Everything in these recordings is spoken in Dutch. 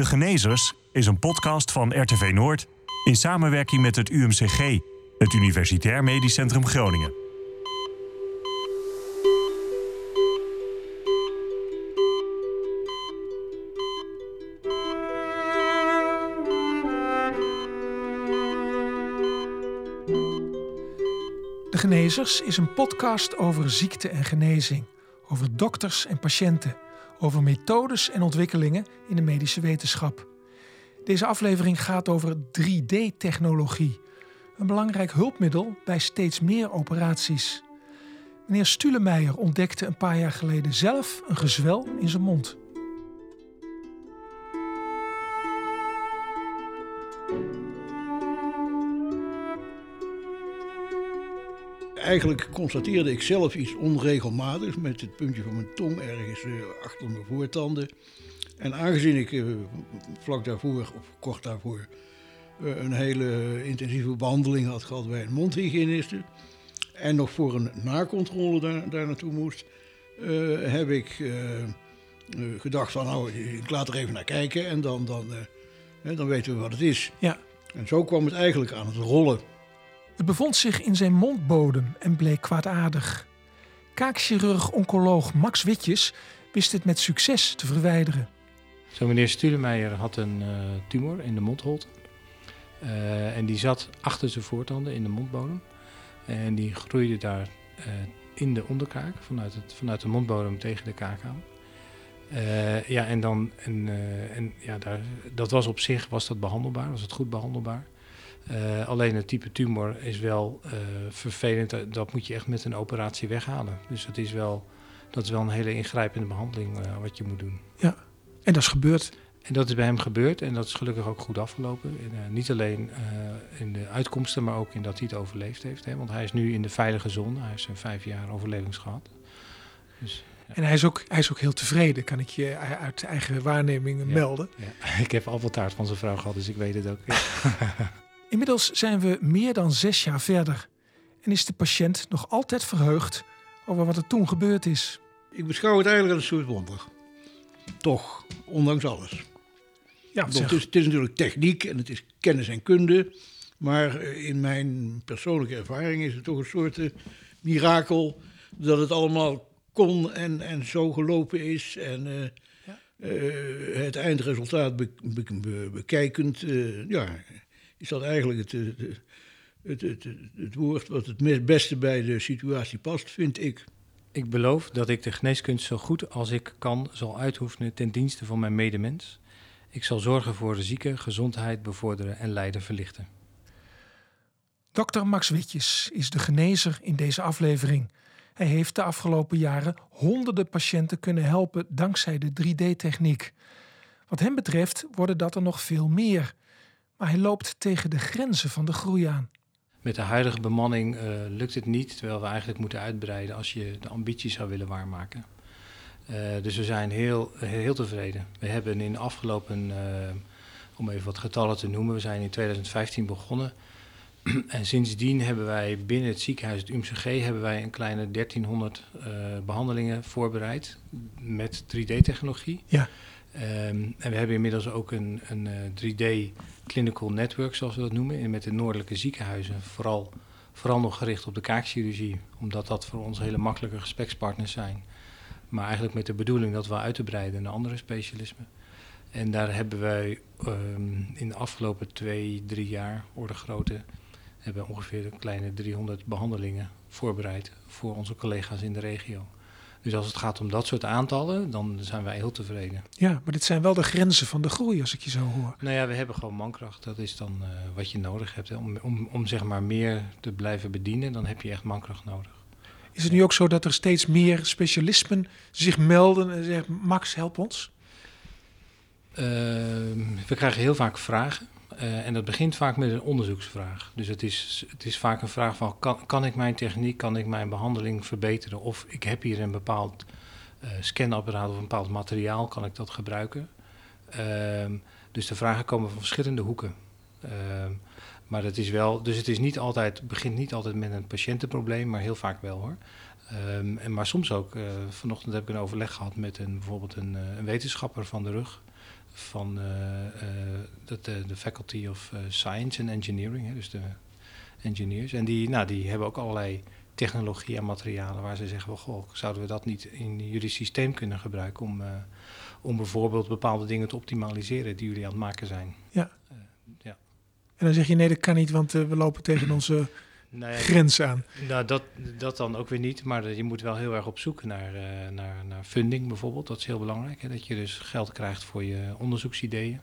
De Genezers is een podcast van RTV Noord in samenwerking met het UMCG, het Universitair Medisch Centrum Groningen. De Genezers is een podcast over ziekte en genezing, over dokters en patiënten, over methodes en ontwikkelingen in de medische wetenschap. Deze aflevering gaat over 3D-technologie, een belangrijk hulpmiddel bij steeds meer operaties. Meneer Stulemeijer ontdekte een paar jaar geleden zelf een gezwel in zijn mond. Eigenlijk constateerde ik zelf iets onregelmatigs met het puntje van mijn tong ergens eh, achter mijn voortanden. En aangezien ik eh, vlak daarvoor, of kort daarvoor, eh, een hele intensieve behandeling had gehad bij een mondhygiëniste. En nog voor een nakontrole daar, daar naartoe moest, heb ik gedacht van nou, ik laat er even naar kijken en dan, dan, hè, dan weten we wat het is. Ja, En zo kwam het eigenlijk aan het rollen. Het bevond zich in zijn mondbodem en bleek kwaadaardig. Kaakchirurg-oncoloog Max Witjes wist het met succes te verwijderen. Zo meneer Stulemeijer had een eh, tumor in de mondholte. Eh, en die zat achter zijn voortanden in de mondbodem. En die groeide daar eh, in de onderkaak, vanuit, het, vanuit de mondbodem tegen de kaak aan. Ja, en, dan, en, en ja, daar, dat was op zich was dat behandelbaar, was het goed behandelbaar. Eh, alleen het type tumor is wel eh, vervelend, dat- dat moet je echt met een operatie weghalen. Dus dat is wel, dat is wel een hele ingrijpende behandeling eh, wat je moet doen. En dat is gebeurd. En dat is bij hem gebeurd en dat is gelukkig ook goed afgelopen. En, eh, niet alleen eh, in de uitkomsten, maar ook in dat hij het overleefd heeft. Hè? Want hij is nu in de veilige zone. Hij heeft zijn vijf jaar overlevings gehad. Dus En hij is, ook, hij is ook heel tevreden, kan ik je uit eigen waarneming Ja. melden. ja, ik heb appeltaart van zijn vrouw gehad, dus ik weet het ook. Inmiddels zijn we meer dan zes jaar verder. En is de patiënt nog altijd verheugd over wat er toen gebeurd is. Ik beschouw het eigenlijk als een soort wonder. Toch, ondanks alles. Ja, Het is, het is natuurlijk techniek en het is kennis en kunde. Maar eh, in mijn persoonlijke ervaring is het toch een soort eh, mirakel dat het allemaal kon en, en zo gelopen is. En eh, Ja. het eindresultaat be- be- be- bekijkend, ja, is dat eigenlijk het, het, het, het, het woord wat het meest beste bij de situatie past, vind ik. Ik beloof dat ik de geneeskunst zo goed als ik kan zal uitoefenen ten dienste van mijn medemens. Ik zal zorgen voor de zieke, gezondheid bevorderen en lijden verlichten. Dr. Max Witjes is de genezer in deze aflevering. Hij heeft de afgelopen jaren honderden patiënten kunnen helpen dankzij de 3D-techniek. Wat hem betreft worden dat er nog veel meer. Maar hij loopt tegen de grenzen van de groei aan. Met de huidige bemanning eh, lukt het niet, terwijl we eigenlijk moeten uitbreiden als je de ambities zou willen waarmaken. Eh, dus we zijn heel, heel tevreden. We hebben in de afgelopen, eh, om even wat getallen te noemen, we zijn in 2015 begonnen. en sindsdien hebben wij binnen het ziekenhuis, het UMCG, hebben wij een kleine 1300 eh, behandelingen voorbereid met 3D-technologie. Ja. Ehm, en we hebben inmiddels ook een, een eh, 3D clinical network, zoals we dat noemen, in- met de noordelijke ziekenhuizen. Vooral, vooral nog gericht op de kaakchirurgie, omdat dat voor ons hele makkelijke gesprekspartners zijn. Maar eigenlijk met de bedoeling dat we uit te breiden naar andere specialismen. En daar hebben wij ehm, in de afgelopen twee, drie jaar, orde grootte, hebben ongeveer een kleine 300 behandelingen voorbereid voor onze collega's in de regio. Dus als het gaat om dat soort aantallen, dan zijn wij heel tevreden. Ja, maar dit zijn wel de grenzen van de groei als ik je zo hoor. Nou ja, we hebben gewoon mankracht. Dat is dan eh, wat je nodig hebt. Hè. Om, om, om zeg maar meer te blijven bedienen, dan heb je echt mankracht nodig. Is het nu ook zo dat er steeds meer specialismen zich melden en zeggen: Max, help ons? Ehm, we krijgen heel vaak vragen. Eh, en dat begint vaak met een onderzoeksvraag. Dus het is, het is vaak een vraag van... Kan, kan ik mijn techniek, kan ik mijn behandeling verbeteren? Of ik heb hier een bepaald eh, scanapparaat of een bepaald materiaal, kan ik dat gebruiken? Ehm, dus de vragen komen van verschillende hoeken. Ehm, maar het is wel, dus het is niet altijd, begint niet altijd met een patiëntenprobleem, maar heel vaak wel hoor. Ehm, en maar soms ook, eh, vanochtend heb ik een overleg gehad met een, bijvoorbeeld een, een wetenschapper van de rug. Van de, de, Faculty of Science and Engineering, hè, dus de engineers. En die, nou, die hebben ook allerlei technologie en materialen waar ze zeggen, well, goh, zouden we dat niet in jullie systeem kunnen gebruiken om, om bijvoorbeeld bepaalde dingen te optimaliseren die jullie aan het maken zijn. Ja. ja. En dan zeg je nee, dat kan niet, want we lopen tegen onze nou grens aan. Nou, dat, dat dan ook weer niet. Maar je moet wel heel erg op zoek naar, uh, naar, naar funding bijvoorbeeld. Dat is heel belangrijk. Hè? Dat je dus geld krijgt voor je onderzoeksideeën.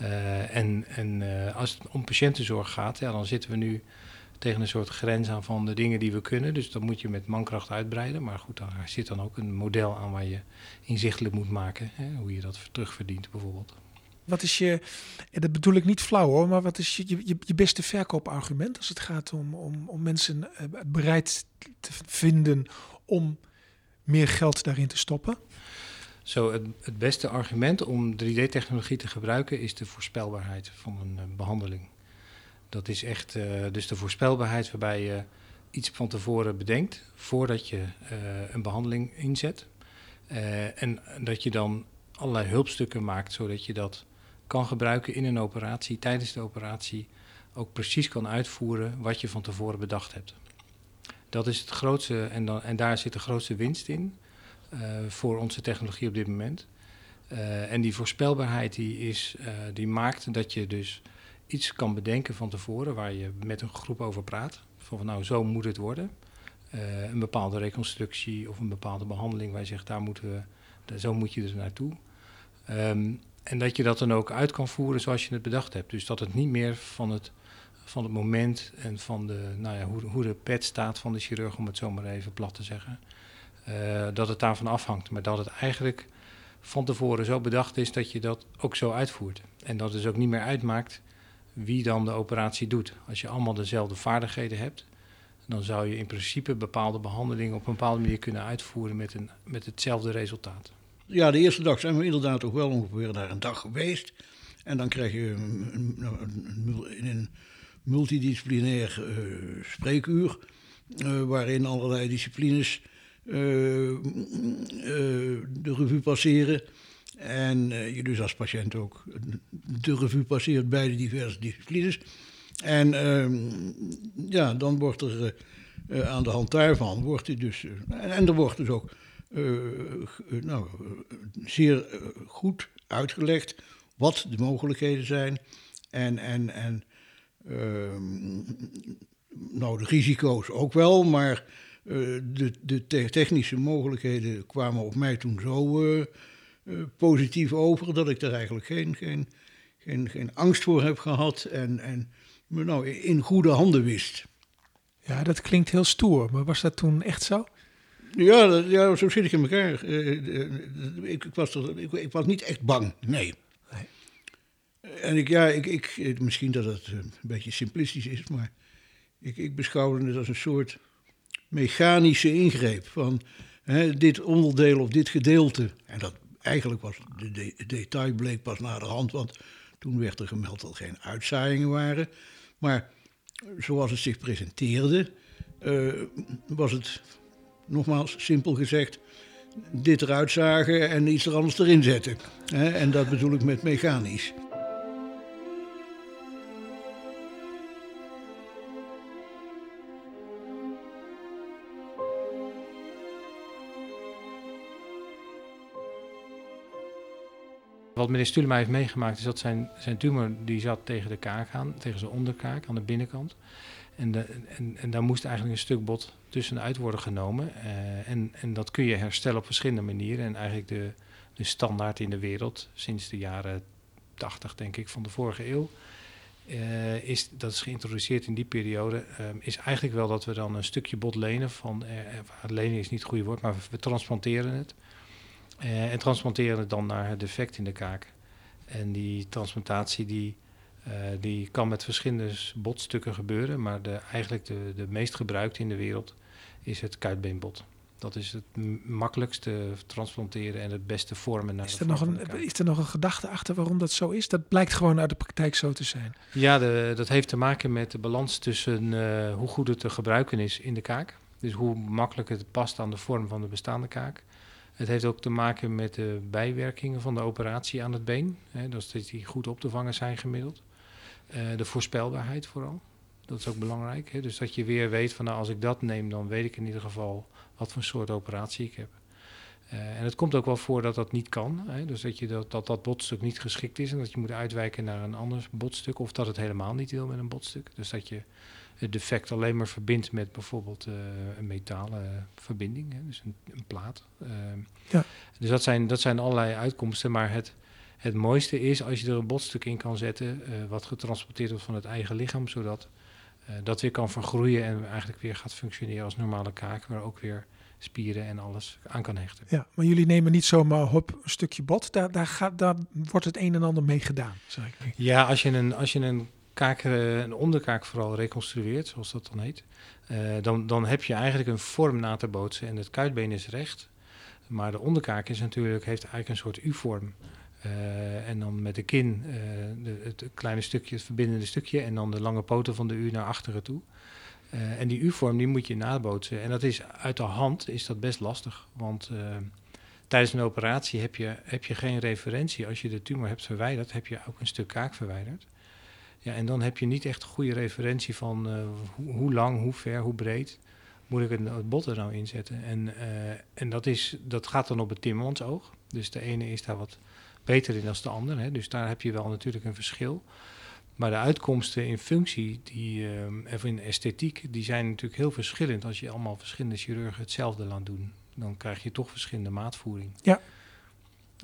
Uh, en en uh, als het om patiëntenzorg gaat, ja, dan zitten we nu tegen een soort grens aan van de dingen die we kunnen. Dus dat moet je met mankracht uitbreiden. Maar goed, daar zit dan ook een model aan waar je inzichtelijk moet maken. Hè? Hoe je dat terugverdient bijvoorbeeld. Wat is je, en dat bedoel ik niet flauw hoor, maar wat is je, je, je beste verkoopargument als het gaat om, om, om mensen eh, bereid te vinden om meer geld daarin te stoppen? Zo, het, het beste argument om 3D-technologie te gebruiken is de voorspelbaarheid van een uh, behandeling. Dat is echt uh, dus de voorspelbaarheid waarbij je iets van tevoren bedenkt voordat je een behandeling inzet. en dat je dan allerlei hulpstukken maakt zodat je dat kan gebruiken in een operatie, tijdens de operatie ook precies kan uitvoeren wat je van tevoren bedacht hebt. Dat is het grootste en, dan, en daar zit de grootste winst in uh, voor onze technologie op dit moment. Uh, en die voorspelbaarheid die is, uh, die maakt dat je dus iets kan bedenken van tevoren waar je met een groep over praat. Van nou, zo moet het worden. een bepaalde reconstructie of een bepaalde behandeling waar je zegt, daar moeten we, zo moet je er naartoe. Um, en dat je dat dan ook uit kan voeren zoals je het bedacht hebt. Dus dat het niet meer van het, van het moment en van de, nou ja, hoe, hoe de pet staat van de chirurg, om het zo maar even plat te zeggen, uh, dat het daarvan afhangt. Maar dat het eigenlijk van tevoren zo bedacht is dat je dat ook zo uitvoert. En dat het dus ook niet meer uitmaakt wie dan de operatie doet. Als je allemaal dezelfde vaardigheden hebt, dan zou je in principe bepaalde behandelingen op een bepaalde manier kunnen uitvoeren met, een, met hetzelfde resultaat. Ja, de eerste dag zijn we inderdaad ook wel ongeveer daar een dag geweest. En dan krijg je een, een, een multidisciplinair uh, spreekuur, uh, waarin allerlei disciplines uh, de revue passeren. En je dus als patiënt ook de revue passeert bij de diverse disciplines. En ehm, ja, dan wordt er aan de hand daarvan, wordt dus, en, er wordt dus ook nou, zeer goed uitgelegd wat de mogelijkheden zijn en, en, en ehm, nou, de risico's ook wel, maar de, de technische mogelijkheden kwamen op mij toen zo positief over dat ik er eigenlijk geen, geen, geen, geen angst voor heb gehad en, en me nou in goede handen wist. Ja, dat klinkt heel stoer, maar was dat toen echt zo? Ja, ja, zo zit ik in elkaar. Uh, ik, ik, was er, ik, ik, was niet echt bang, nee. nee. En ik, ja, ik, ik, misschien dat het een beetje simplistisch is, maar ik, ik beschouwde het als een soort mechanische ingreep van hè, dit onderdeel of dit gedeelte. En dat eigenlijk was de, de, detail bleek pas na de hand, want toen werd er gemeld dat er geen uitzaaiingen waren. Maar zoals het zich presenteerde, uh, was het nogmaals, simpel gezegd, dit eruit zagen en iets er anders erin zetten. En dat bedoel ik met mechanisch. Wat meneer Stulema heeft meegemaakt is dat zijn, zijn tumor die zat tegen de kaak aan, tegen zijn onderkaak aan de binnenkant. En, de, en, en daar moest eigenlijk een stuk bot tussenuit worden genomen. Uh, en, en dat kun je herstellen op verschillende manieren. En eigenlijk de, de standaard in de wereld sinds de jaren 80, denk ik, van de vorige eeuw. Uh, is, dat is geïntroduceerd in die periode, uh, is eigenlijk wel dat we dan een stukje bot lenen van, lenen is niet het goede woord, maar we transplanteren het. En transplanteren het dan naar het defect in de kaak. En die transplantatie die uh, die kan met verschillende botstukken gebeuren, maar de, eigenlijk de, de meest gebruikte in de wereld is het kuitbeenbot. Dat is het makkelijkste transplanteren en het beste vormen naar is er, nog een, is er nog een gedachte achter waarom dat zo is? Dat blijkt gewoon uit de praktijk zo te zijn. Ja, de, dat heeft te maken met de balans tussen uh, hoe goed het te gebruiken is in de kaak. Dus hoe makkelijk het past aan de vorm van de bestaande kaak. Het heeft ook te maken met de bijwerkingen van de operatie aan het been. Hè, dat die goed op te vangen zijn gemiddeld. Uh, de voorspelbaarheid vooral. Dat is ook belangrijk. Hè? Dus dat je weer weet van nou, als ik dat neem, dan weet ik in ieder geval wat voor soort operatie ik heb. Uh, en het komt ook wel voor dat dat niet kan. Hè? Dus dat, je dat, dat dat botstuk niet geschikt is en dat je moet uitwijken naar een ander botstuk. Of dat het helemaal niet wil met een botstuk. Dus dat je het defect alleen maar verbindt met bijvoorbeeld uh, een metalen verbinding, hè? dus een, een plaat. Uh, ja. Dus dat zijn, dat zijn allerlei uitkomsten. Maar het, het mooiste is als je er een botstuk in kan zetten, uh, wat getransporteerd wordt van het eigen lichaam, zodat dat weer kan vergroeien en eigenlijk weer gaat functioneren als normale kaak, waar ook weer spieren en alles aan kan hechten. Ja, maar jullie nemen niet zomaar hop een stukje bot, daar, daar, gaat, daar wordt het een en ander mee gedaan. Zeg ik. Ja, als je een, als je een kaak, een onderkaak vooral reconstrueert, zoals dat dan heet, uh, dan, dan heb je eigenlijk een vorm na te bootsen en het kuitbeen is recht. Maar de onderkaak is natuurlijk, heeft eigenlijk een soort U-vorm. Uh, en dan met de kin de, het kleine stukje, het verbindende stukje, en dan de lange poten van de U naar achteren toe. En die U-vorm die moet je nabootsen. En dat is uit de hand is dat best lastig. Want tijdens een operatie heb je, heb je geen referentie. Als je de tumor hebt verwijderd, heb je ook een stuk kaak verwijderd. Ja, en dan heb je niet echt een goede referentie van hoe, hoe, lang, hoe ver, hoe breed moet ik het bot er nou inzetten. En, en dat, is, dat gaat dan op het timmermansoog. Dus de ene is daar wat beter in dan de ander. Hè. Dus daar heb je wel natuurlijk een verschil. Maar de uitkomsten in functie die, uh, of in esthetiek, die zijn natuurlijk heel verschillend als je allemaal verschillende chirurgen hetzelfde laat doen. Dan krijg je toch verschillende maatvoering. Ja.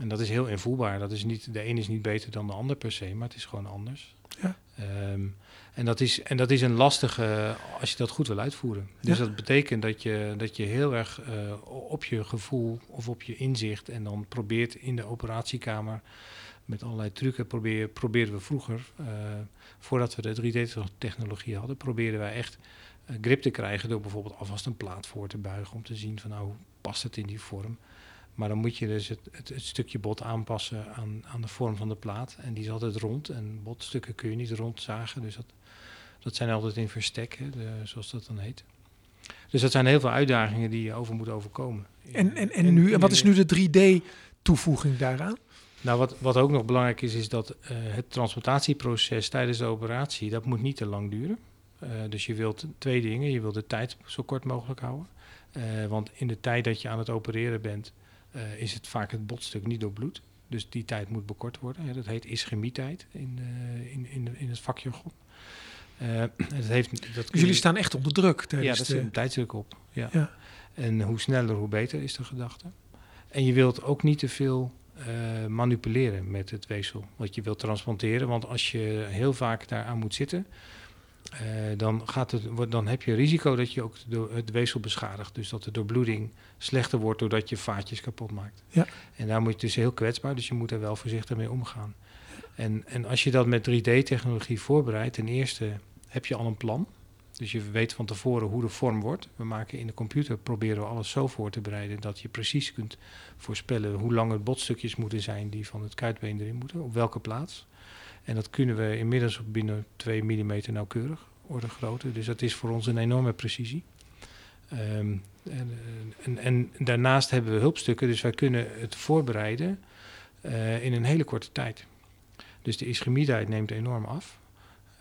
En dat is heel invoelbaar. Dat is niet, de een is niet beter dan de ander per se, maar het is gewoon anders. Ja. Um, en, dat is, en dat is een lastige als je dat goed wil uitvoeren. Dus ja. dat betekent dat je, dat je heel erg uh, op je gevoel of op je inzicht en dan probeert in de operatiekamer met allerlei trucken probeer, probeerden we vroeger, uh, voordat we de 3D-technologie hadden, probeerden wij echt grip te krijgen door bijvoorbeeld alvast een plaat voor te buigen om te zien van nou, hoe past het in die vorm. Maar dan moet je dus het, het, het, stukje bot aanpassen aan, aan de vorm van de plaat. En die is altijd rond. En botstukken kun je niet rond zagen. Dus dat, dat zijn altijd in verstek, hè, de, zoals dat dan heet. Dus dat zijn heel veel uitdagingen die je over moet overkomen. En, en, en, nu, en wat is nu de 3D-toevoeging daaraan? Nou, wat, wat ook nog belangrijk is, is dat uh, het transplantatieproces tijdens de operatie, dat moet niet te lang duren. Uh, dus je wilt twee dingen. Je wilt de tijd zo kort mogelijk houden. Uh, want in de tijd dat je aan het opereren bent, uh, is het vaak het botstuk niet door bloed. Dus die tijd moet bekort worden. Dat heet ischemietijd in, uh, in, in, in het vakjargon. Uh, het heeft, dat dus jullie staan echt onder druk Ja, daar de... zit een tijdsdruk op. Ja. ja. En hoe sneller, hoe beter is de gedachte. En je wilt ook niet te veel uh, manipuleren met het weefsel wat je wilt transplanteren. Want als je heel vaak daaraan moet zitten, uh, dan, gaat het, dan heb je risico dat je ook de, het weefsel beschadigt. Dus dat de doorbloeding slechter wordt doordat je vaatjes kapot maakt. Ja. En daar moet je dus heel kwetsbaar, dus je moet er wel voorzichtig mee omgaan. En, en als je dat met 3D-technologie voorbereidt, ten eerste heb je al een plan. Dus je weet van tevoren hoe de vorm wordt. We maken in de computer, proberen we alles zo voor te bereiden dat je precies kunt voorspellen hoe lang het botstukjes moeten zijn die van het kuitbeen erin moeten, op welke plaats. En dat kunnen we inmiddels binnen 2 mm nauwkeurig, orde grootte. Dus dat is voor ons een enorme precisie. Um, en, en, en, daarnaast hebben we hulpstukken, dus wij kunnen het voorbereiden uh, in een hele korte tijd. Dus de ischemietijd neemt enorm af.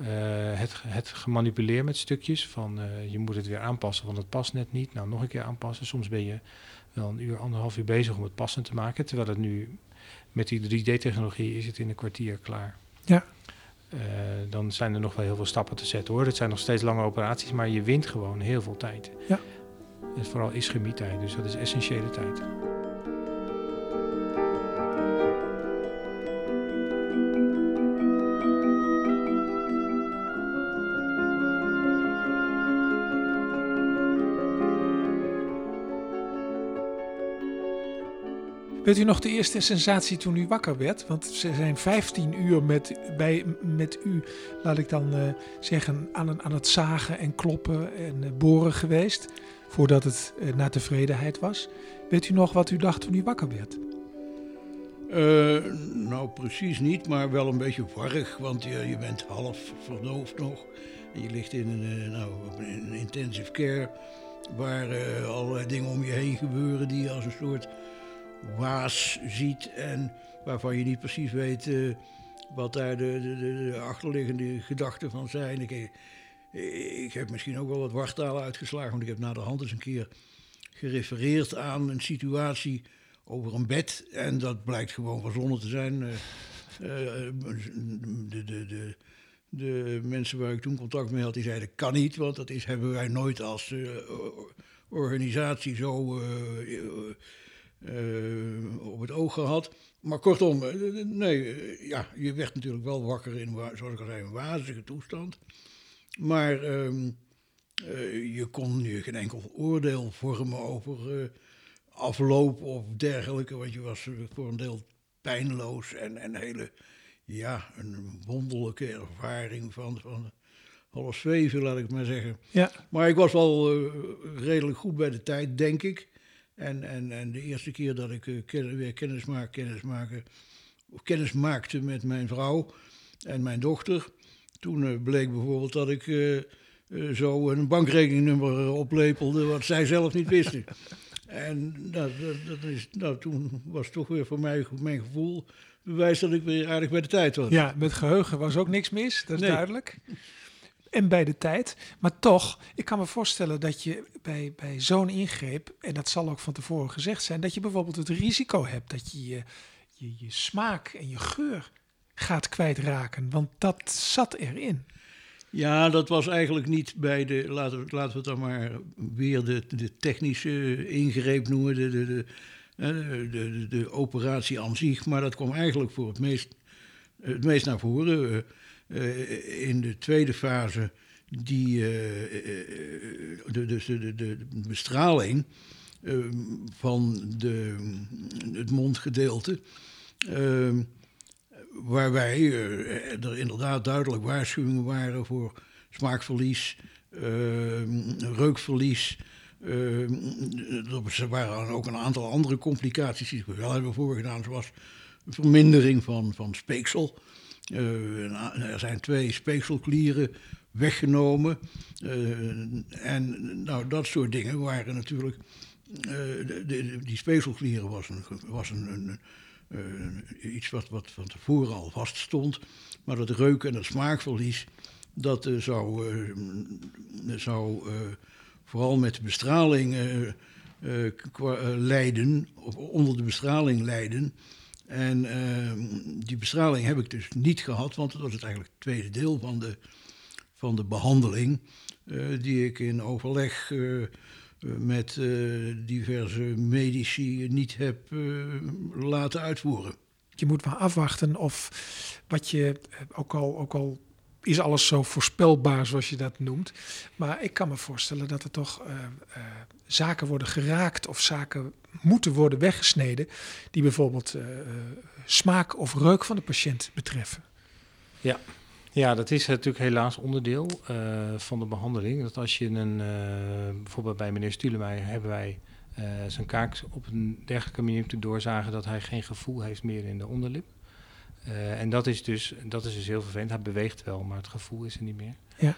Uh, het, het gemanipuleer met stukjes van uh, je moet het weer aanpassen, want het past net niet. Nou, nog een keer aanpassen. Soms ben je wel een uur, anderhalf uur bezig om het passend te maken. Terwijl het nu met die 3D-technologie is het in een kwartier klaar. Ja. Uh, dan zijn er nog wel heel veel stappen te zetten hoor. Het zijn nog steeds lange operaties, maar je wint gewoon heel veel tijd. Ja. En vooral ischemietijd, dus dat is essentiële tijd. Weet u nog de eerste sensatie toen u wakker werd? Want ze zijn 15 uur met, bij, met u, laat ik dan uh, zeggen, aan, aan het zagen en kloppen en uh, boren geweest. Voordat het uh, naar tevredenheid was. Weet u nog wat u dacht toen u wakker werd? nou, precies niet, maar wel een beetje warrig. Want je, bent half verdoofd nog. En je ligt in een, nou, intensive care. Waar allerlei dingen om je heen gebeuren die als een soort waas ziet en waarvan je niet precies weet eh, wat daar de, de, de, de achterliggende gedachten van zijn. Ik, eh, ik heb misschien ook wel wat wartalen uitgeslagen, want ik heb na de hand eens een keer gerefereerd aan een situatie over een bed. En dat blijkt gewoon verzonnen te zijn. Uh, de, de, de, de mensen waar ik toen contact mee had, die zeiden kan niet, want dat is, hebben wij nooit als organisatie zo op het oog gehad. Maar kortom, nee, ja, je werd natuurlijk wel wakker in, zoals ik al zei, een wazige toestand. Maar ehm, je kon je geen enkel oordeel vormen over afloop of dergelijke, want je was voor een deel pijnloos en een hele, ja, een wonderlijke ervaring van, van half zweven, laat ik maar zeggen. Ja. Maar ik was wel uh, redelijk goed bij de tijd, denk ik. En, en, en de eerste keer dat ik ken, weer kennis, maak, kennis, maken, of kennis maakte met mijn vrouw en mijn dochter, toen uh, bleek bijvoorbeeld dat ik zo een bankrekeningnummer oplepelde wat zij zelf niet wisten. En dat, dat, is, nou, toen was toch weer voor mij mijn gevoel bewijs dat ik weer aardig bij de tijd was. Ja, met geheugen was ook niks mis, dat is duidelijk. En bij de tijd. Maar toch, ik kan me voorstellen dat je bij, bij zo'n ingreep, en dat zal ook van tevoren gezegd zijn, dat je bijvoorbeeld het risico hebt dat je je, je, smaak en je geur gaat kwijtraken. Want dat zat erin. Ja, dat was eigenlijk niet bij de, laten we, laten we het dan maar weer de, de technische ingreep noemen, de, de, de, de, de, de operatie aan zich. Maar dat kwam eigenlijk voor het meest, het meest naar voren uh, in de tweede fase, die, uh, de, dus de, de, de bestraling van de, het mondgedeelte waar wij uh, er inderdaad duidelijk waarschuwingen waren voor smaakverlies, uh, reukverlies. Er waren ook een aantal andere complicaties die we wel hebben voorgedaan, zoals vermindering van, van speeksel. Er zijn twee speekselklieren weggenomen. en nou, dat soort dingen waren natuurlijk. De, de, die speekselklieren was een, was een, een iets wat, wat van tevoren al vaststond. Maar dat reuk- en het smaakverlies, dat zou, uh, zou vooral met de bestraling lijden, of onder de bestraling lijden. En die bestraling heb ik dus niet gehad, want dat was het eigenlijk het tweede deel van de, van de behandeling. die ik in overleg met uh, diverse medici niet heb laten uitvoeren. Je moet maar afwachten of wat je, eh, ook al, ook al is alles zo voorspelbaar zoals je dat noemt. Maar ik kan me voorstellen dat er toch zaken worden geraakt of zaken moeten worden weggesneden die bijvoorbeeld uh, smaak of reuk van de patiënt betreffen. Ja, ja, dat is natuurlijk helaas onderdeel uh, van de behandeling. Dat als je een, uh, bijvoorbeeld bij meneer Stulemeijer hebben wij zijn kaak op een dergelijke manier moeten doorzagen dat hij geen gevoel heeft meer in de onderlip. en dat is, dus, dat is dus heel vervelend. Hij beweegt wel, maar het gevoel is er niet meer. Ja.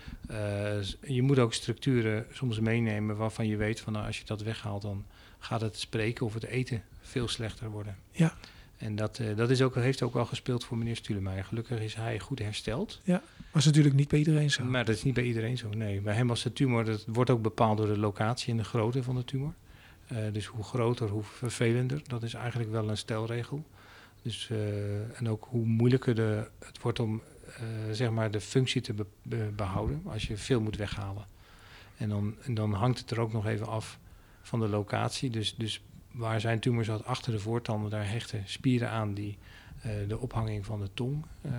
je moet ook structuren soms meenemen waarvan je weet van nou, als je dat weghaalt, dan gaat het spreken of het eten veel slechter worden. Ja. En dat, uh, dat is ook, heeft ook wel gespeeld voor meneer Stulemeyer. Gelukkig is hij goed hersteld. Ja, was natuurlijk niet bij iedereen zo. Maar dat is niet bij iedereen zo, nee. Bij hem was de tumor, dat wordt ook bepaald door de locatie en de grootte van de tumor. Uh, dus hoe groter, hoe vervelender. Dat is eigenlijk wel een stelregel. Dus, uh, en ook hoe moeilijker de, het wordt om zeg maar de functie te be be behouden. Als je veel moet weghalen. En dan, en dan hangt het er ook nog even af van de locatie. Dus, dus waar zijn tumor zat achter de voortanden, daar hechten spieren aan die uh, de ophanging van de tong uh,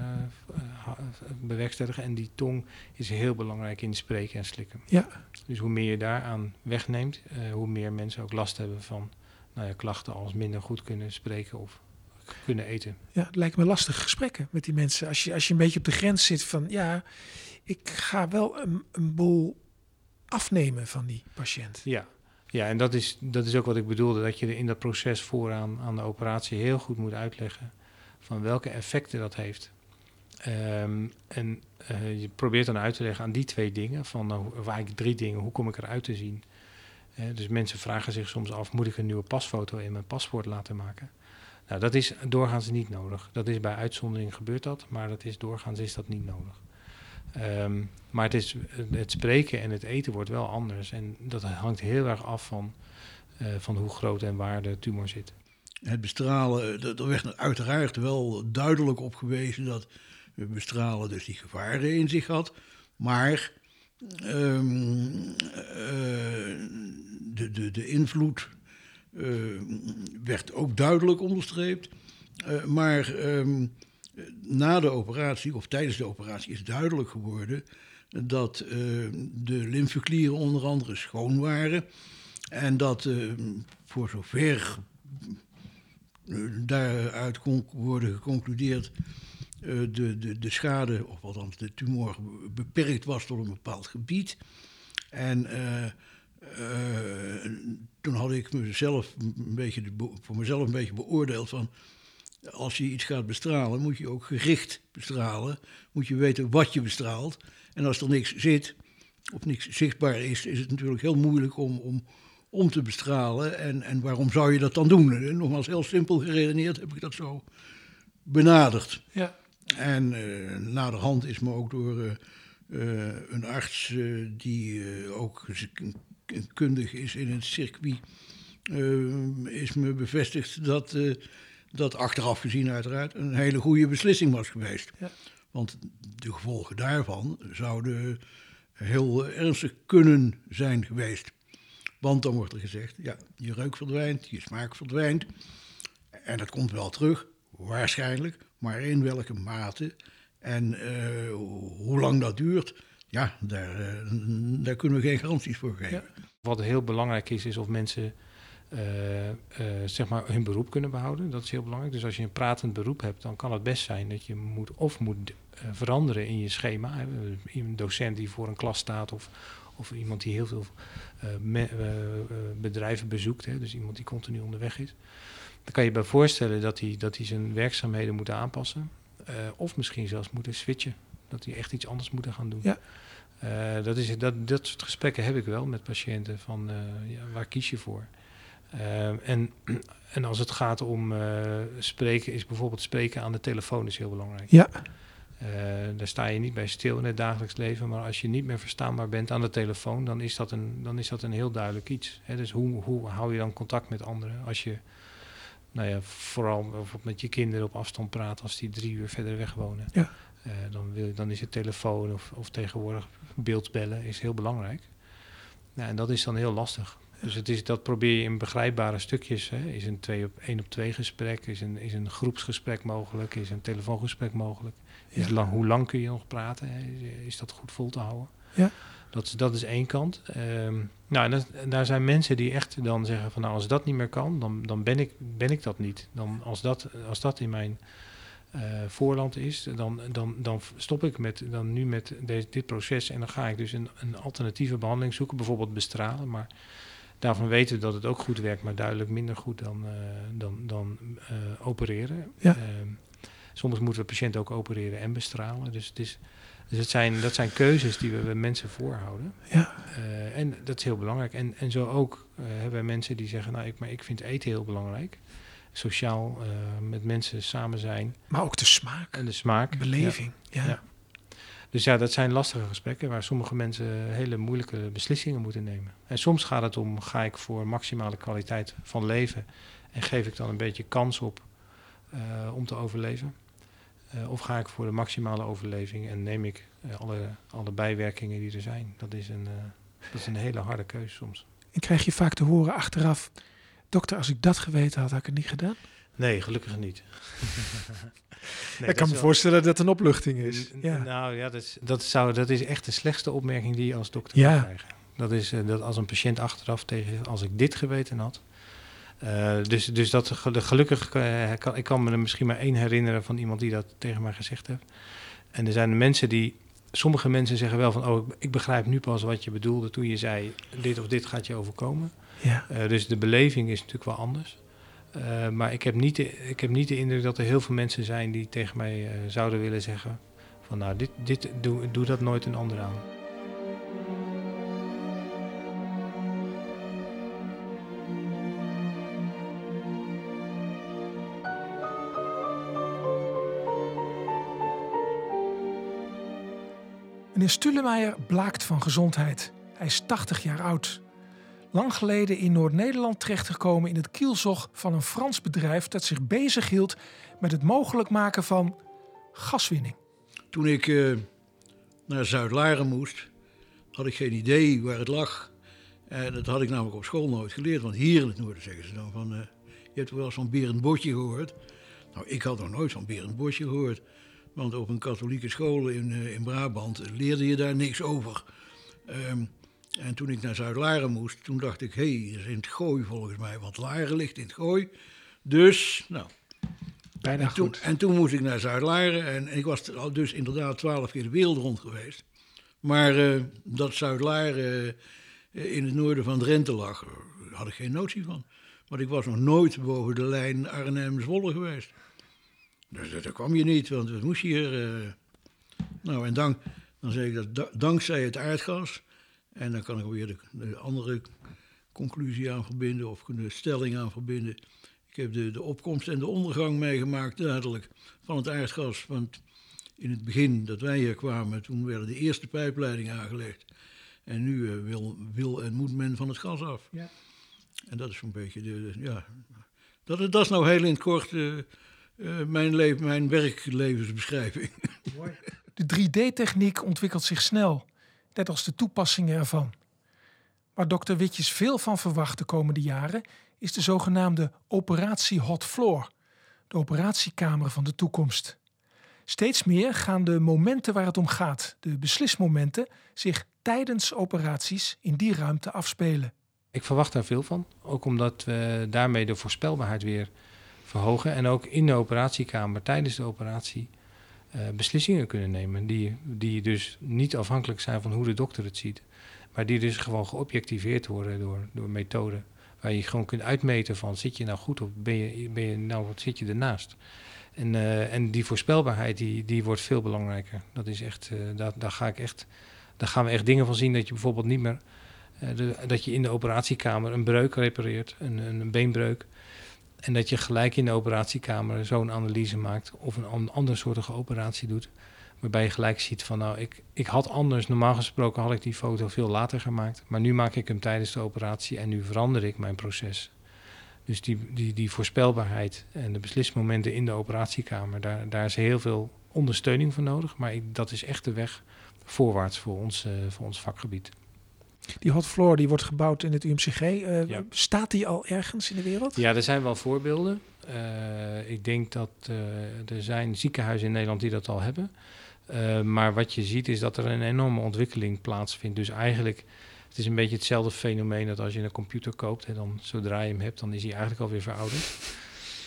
bewerkstelligen. En die tong is heel belangrijk in spreken en slikken. Ja. Dus hoe meer je daaraan wegneemt, uh, hoe meer mensen ook last hebben van nou ja, klachten als minder goed kunnen spreken of kunnen eten. Ja, het lijkt me lastig gesprekken met die mensen. Als je, als je een beetje op de grens zit van ja, ik ga wel een, een boel afnemen van die patiënt. Ja, ja, en dat is, dat is ook wat ik bedoelde, dat je in dat proces vooraan aan de operatie heel goed moet uitleggen van welke effecten dat heeft. Um, en uh, je probeert dan uit te leggen aan die twee dingen, van uh, of eigenlijk drie dingen, hoe kom ik eruit te zien? Dus mensen vragen zich soms af, moet ik een nieuwe pasfoto in mijn paspoort laten maken? Nou, dat is doorgaans niet nodig. Dat is bij uitzondering gebeurt dat, maar dat is doorgaans is dat niet nodig. Ehm, maar het, spreken en het eten wordt wel anders. En dat hangt heel erg af van, eh, van hoe groot en waar de tumor zit. Het bestralen, er werd uiteraard wel duidelijk op gewezen dat bestralen dus die gevaren in zich had. Maar um, de, de, de invloed werd ook duidelijk onderstreept. Maar um, na de operatie, of tijdens de operatie, is duidelijk geworden dat uh, de lymfeklieren onder andere schoon waren. En dat voor zover daaruit kon worden geconcludeerd de, de, de schade, of althans de tumor, beperkt was tot een bepaald gebied. En toen had ik mezelf een beetje voor mezelf een beetje beoordeeld van... als je iets gaat bestralen, moet je ook gericht bestralen. Moet je weten wat je bestraalt. En als er niks zit, of niks zichtbaar is, is het natuurlijk heel moeilijk om, om, om te bestralen. En, en waarom zou je dat dan doen? En nogmaals, heel simpel geredeneerd heb ik dat zo benaderd. Ja. En uh, naderhand is me ook door uh, uh, een arts die ook kundig is in het circuit, is me bevestigd dat dat achteraf gezien uiteraard een hele goede beslissing was geweest. Ja. Want de gevolgen daarvan zouden heel ernstig kunnen zijn geweest. Want dan wordt er gezegd, ja, je reuk verdwijnt, je smaak verdwijnt. En dat komt wel terug, waarschijnlijk. Maar in welke mate en uh, hoe lang dat duurt, ja, daar, uh, daar kunnen we geen garanties voor geven. Ja. Wat heel belangrijk is, is of mensen uh, zeg maar hun beroep kunnen behouden. Dat is heel belangrijk. Dus als je een pratend beroep hebt, dan kan het best zijn dat je moet of moet veranderen in je schema. Een docent die voor een klas staat of, of iemand die heel veel me, bedrijven bezoekt. Hè, dus iemand die continu onderweg is. Dan kan je je bij voorstellen dat hij, dat hij zijn werkzaamheden moet aanpassen. Uh, of misschien zelfs moeten switchen. Dat hij echt iets anders moet gaan doen. Ja. Dat, is, dat, dat soort gesprekken heb ik wel met patiënten. Van ja, waar kies je voor? En, en als het gaat om spreken, is bijvoorbeeld spreken aan de telefoon is heel belangrijk. Ja. daar sta je niet bij stil in het dagelijks leven. Maar als je niet meer verstaanbaar bent aan de telefoon, dan is dat een, dan is dat een heel duidelijk iets. Hè? Dus hoe, hoe hou je dan contact met anderen als je nou ja, vooral bijvoorbeeld met je kinderen op afstand praten als die drie uur verder weg wonen. Ja. Uh, dan, wil, dan is het telefoon of, of tegenwoordig beeldbellen is heel belangrijk. Nou, en dat is dan heel lastig. Dus het is, dat probeer je in begrijpbare stukjes. Hè. Is een twee op één op twee gesprek, is een, is een groepsgesprek mogelijk, is een telefoongesprek mogelijk. Is Ja. lang, hoe lang kun je nog praten? Hè? Is, is dat goed vol te houden? Ja. Dat, is- dat is één kant. Ehm, nou, en, dat- en daar zijn mensen die echt dan zeggen van nou, als dat niet meer kan, dan, dan ben, ik, ben ik dat niet. Dan, als, dat, als dat in mijn eh, voorland is, dan, dan, dan stop ik met, dan nu met deze, dit proces en dan ga ik dus een, een alternatieve behandeling zoeken, bijvoorbeeld bestralen. Maar daarvan weten we dat het ook goed werkt, maar duidelijk minder goed dan, eh, dan, dan eh, opereren. Ja. Ehm, soms moeten we patiënten ook opereren en bestralen. Dus, het is, dus het zijn, dat zijn keuzes die we mensen voorhouden. Ja. Eh, en dat is heel belangrijk. En, en zo ook hebben we mensen die zeggen, nou, ik, maar ik vind eten heel belangrijk. Sociaal met mensen samen zijn Maar ook de smaak, en de smaak. beleving. Ja. Ja. Dus ja, dat zijn lastige gesprekken waar sommige mensen hele moeilijke beslissingen moeten nemen. En soms gaat het om, ga ik voor maximale kwaliteit van leven en geef ik dan een beetje kans op eh, om te overleven? Eh, of ga ik voor de maximale overleving en neem ik eh, alle, alle bijwerkingen die er zijn? Dat is, een, eh, dat is een hele harde keuze soms. En krijg je vaak te horen achteraf... Dokter, als ik dat geweten had, had ik het niet gedaan. Nee, gelukkig niet. Nee, ik kan me wel- voorstellen dat het een opluchting is. N- Ja. Nou ja, dat is, dat, zou, dat is echt de slechtste opmerking die je als dokter Ja. kan krijgen. Dat is eh, dat als een patiënt achteraf tegen als ik dit geweten had. Eh, dus, dus dat gel- gelukkig, eh, kan, ik kan me er misschien maar één herinneren van iemand die dat tegen mij gezegd heeft. En er zijn mensen die, sommige mensen zeggen wel van, oh, ik- begrijp nu pas wat je bedoelde toen je zei, dit of dit gaat je overkomen. Ja. Dus de beleving is natuurlijk wel anders. Eh, maar ik heb, niet de, ik heb niet de indruk dat er heel veel mensen zijn die tegen mij eh, zouden willen zeggen: van nou, dit, dit, doe, dat nooit een ander aan. Meneer Stulemeijer blaakt van gezondheid. Hij is 80 jaar oud Lang geleden in Noord-Nederland terechtgekomen in het kielzog van een Frans bedrijf dat zich bezighield met het mogelijk maken van gaswinning. Toen ik uh, naar Zuid-Laren moest, had ik geen idee waar het lag. En dat had ik namelijk op school nooit geleerd. Want hier in het noorden zeggen ze dan van... Uh, je hebt wel eens van Berend Botje gehoord. Nou, ik had nog nooit van Berend Botje gehoord. Want op een katholieke school in, uh, in Brabant leerde je daar niks over. Um, en toen ik naar Zuid-Laren moest, toen dacht ik... hé, hey, dat is in het gooi volgens mij. Want Laren ligt in het gooi. Dus, nou... Bijna en toen, goed. En toen moest ik naar Zuid-Laren. En, en ik was dus inderdaad twaalf keer de wereld rond geweest. Maar uh, dat Zuid-Laren uh, in het noorden van Drenthe lag, daar had ik geen notie van. Want ik was nog nooit boven de lijn Arnhem-Zwolle geweest. Dus daar kwam je niet, want het moest hier. Uh... Nou, en dan, dan zeg ik dat da dankzij het aardgas. En dan kan ik weer de, de, andere conclusie aan verbinden, of de stelling aan verbinden. Ik heb de, de opkomst en de ondergang meegemaakt, duidelijk, van het aardgas. Want in het begin dat wij hier kwamen, toen werden de eerste pijpleidingen aangelegd. En nu uh, wil, wil en moet men van het gas af. Ja. En dat is zo'n beetje de, de, ja. Dat, dat is nou heel in het kort uh, uh, mijn, le mijn werklevensbeschrijving. Mooi. De 3D-techniek ontwikkelt zich snel, net als de toepassingen ervan. Waar dokter Witjes veel van verwacht de komende jaren, is de zogenaamde operatie Hot Floor, de operatiekamer van de toekomst. Steeds meer gaan de momenten waar het om gaat, de beslismomenten, zich tijdens operaties in die ruimte afspelen. Ik verwacht daar veel van, ook omdat we daarmee de voorspelbaarheid weer verhogen en ook in de operatiekamer tijdens de operatie beslissingen kunnen nemen die, die dus niet afhankelijk zijn van hoe de dokter het ziet, maar die dus gewoon geobjectiveerd worden door, door methoden waar je gewoon kunt uitmeten van zit je nou goed of ben je, ben je nou wat zit je ernaast. En, uh, en die voorspelbaarheid die, die wordt veel belangrijker. Dat is echt, uh, daar, daar, ga ik echt, daar gaan we echt dingen van zien dat je bijvoorbeeld niet meer dat je in de operatiekamer een breuk repareert, een, een beenbreuk. En dat je gelijk in de operatiekamer zo'n analyse maakt of een andersoortige operatie doet. Waarbij je gelijk ziet van nou, ik, ik had anders, normaal gesproken had ik die foto veel later gemaakt. Maar nu maak ik hem tijdens de operatie en nu verander ik mijn proces. Dus die, die, die voorspelbaarheid en de beslismomenten in de operatiekamer, daar, daar is heel veel ondersteuning voor nodig. Maar dat is echt de weg voorwaarts voor ons, uh, voor ons vakgebied. Die hot floor die wordt gebouwd in het UMCG. Uh, ja. Staat die al ergens in de wereld? Ja, er zijn wel voorbeelden. Uh, ik denk dat uh, er zijn ziekenhuizen in Nederland die dat al hebben. maar wat je ziet is dat er een enorme ontwikkeling plaatsvindt. Dus eigenlijk het is een beetje hetzelfde fenomeen dat als je een computer koopt en dan zodra je hem hebt, dan is hij eigenlijk alweer verouderd.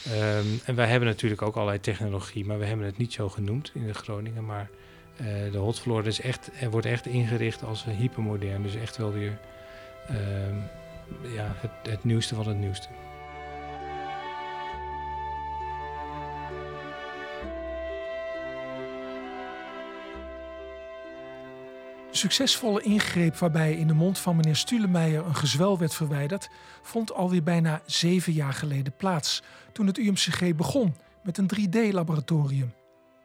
Um, en wij hebben natuurlijk ook allerlei technologie, maar we hebben het niet zo genoemd in de Groningen. Maar uh, de hotfloor is echt, wordt echt ingericht als hypermodern. Dus echt wel weer um, ja, het, het nieuwste van het nieuwste. De succesvolle ingreep waarbij in de mond van meneer Stulemeijer een gezwel werd verwijderd, vond alweer bijna zeven jaar geleden plaats, toen het UMCG begon met een 3D-laboratorium.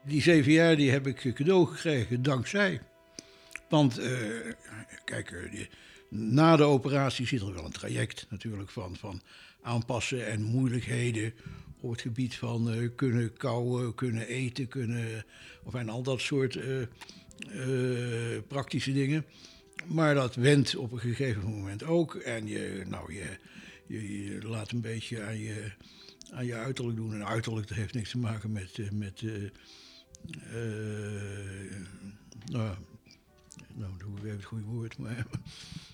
Die zeven jaar die heb ik cadeau gekregen dankzij. Want uh, kijk, uh, na de operatie zit er wel een traject natuurlijk van, van aanpassen en moeilijkheden op het gebied van uh, kunnen kauwen, kunnen eten, kunnen, of en al dat soort praktische dingen. Maar dat wendt op een gegeven moment ook. En je, nou, je, je, laat een beetje aan je, aan je uiterlijk doen. En uiterlijk dat heeft niks te maken met. met nou, nou, dan hoef ik even het goede woord. Maar,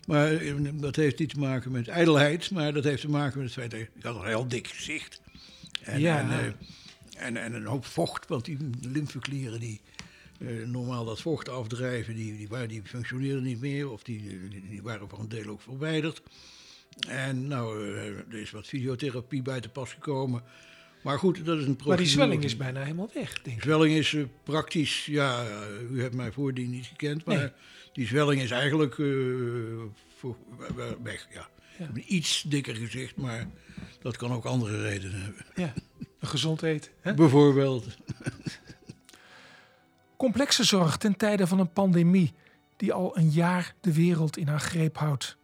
maar dat heeft niet te maken met ijdelheid. Maar dat heeft te maken met het feit dat ik had een heel dik gezicht. En, ja. en, en, en een hoop vocht, want die lymfeklieren die uh, normaal dat vocht afdrijven, die, die, die functioneerden niet meer of die, die, die, waren voor een deel ook verwijderd. En nou, uh, er is wat fysiotherapie bij te pas gekomen. Maar goed, dat is een Maar die zwelling is bijna helemaal weg, denk ik. Zwelling is uh, praktisch, ja, u hebt mij voordien niet gekend, maar nee. die zwelling is eigenlijk voor, weg, ja. ja. Een iets dikker gezicht, maar dat kan ook andere redenen hebben. Ja, gezond eten. Hè? Bijvoorbeeld. Complexe zorg ten tijde van een pandemie. die al een jaar de wereld in haar greep houdt.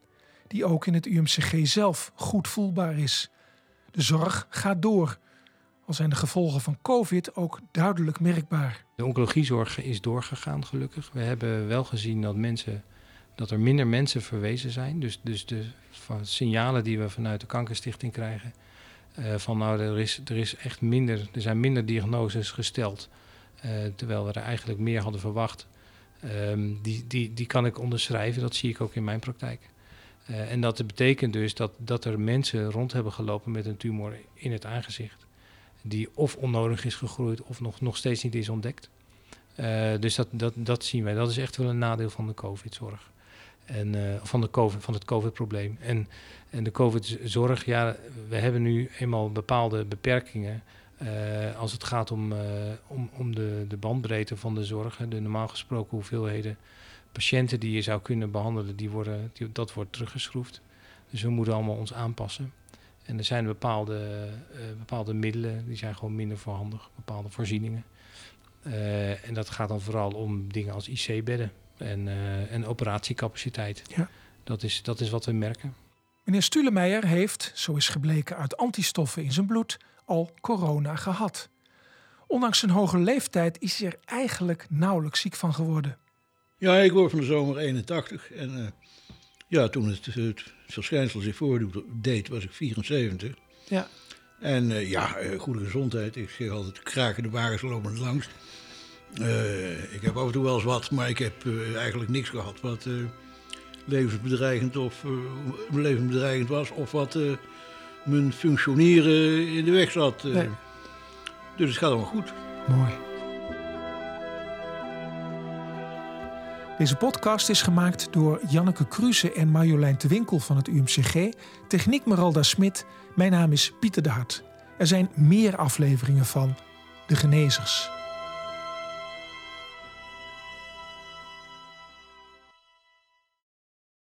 Die ook in het UMCG zelf goed voelbaar is. De zorg gaat door, al zijn de gevolgen van COVID ook duidelijk merkbaar. De oncologiezorg is doorgegaan, gelukkig. We hebben wel gezien dat, mensen, dat er minder mensen verwezen zijn. Dus, dus de van signalen die we vanuit de Kankerstichting krijgen. Uh, van nou, er is, er is echt minder, er zijn minder diagnoses gesteld. Uh, terwijl we er eigenlijk meer hadden verwacht. Um, die, die, die kan ik onderschrijven, dat zie ik ook in mijn praktijk. Uh, en dat betekent dus dat, dat er mensen rond hebben gelopen met een tumor in het aangezicht die of onnodig is gegroeid of nog, nog steeds niet is ontdekt. Uh, dus dat, dat, dat zien wij. Dat is echt wel een nadeel van de COVID-zorg. En uh, van, de COVID, van het COVID-probleem. En, en de COVID-zorg, ja, we hebben nu eenmaal bepaalde beperkingen. Uh, als het gaat om, om, om de, de bandbreedte van de zorg. De normaal gesproken hoeveelheden patiënten die je zou kunnen behandelen, die worden, die, dat wordt teruggeschroefd. Dus we moeten allemaal ons aanpassen. En er zijn bepaalde, uh, bepaalde middelen, die zijn gewoon minder voorhandig, bepaalde voorzieningen. Uh, en dat gaat dan vooral om dingen als IC-bedden en, uh, en operatiecapaciteit. Ja. Dat, is, dat is wat we merken. Meneer Stulemeijer heeft, zo is gebleken uit antistoffen in zijn bloed, al corona gehad. Ondanks zijn hoge leeftijd is hij er eigenlijk nauwelijks ziek van geworden. Ja, ik word van de zomer 81 en ja, toen het, het verschijnsel zich voordeed, was ik 74. Ja. En uh, ja, uh, goede gezondheid. Ik zeg altijd, kraken de wagens lopen langs. Uh, ik heb af en toe wel eens wat, maar ik heb eigenlijk niks gehad wat levensbedreigend, of, levensbedreigend was. Of wat mijn functioneren in de weg zat. Nee. Dus het gaat allemaal goed. Mooi. Deze podcast is gemaakt door Janneke Kruse en Marjolein de Winkel van het UMCG. Techniek Meralda Smit. Mijn naam is Pieter de Hart. Er zijn meer afleveringen van De Genezers.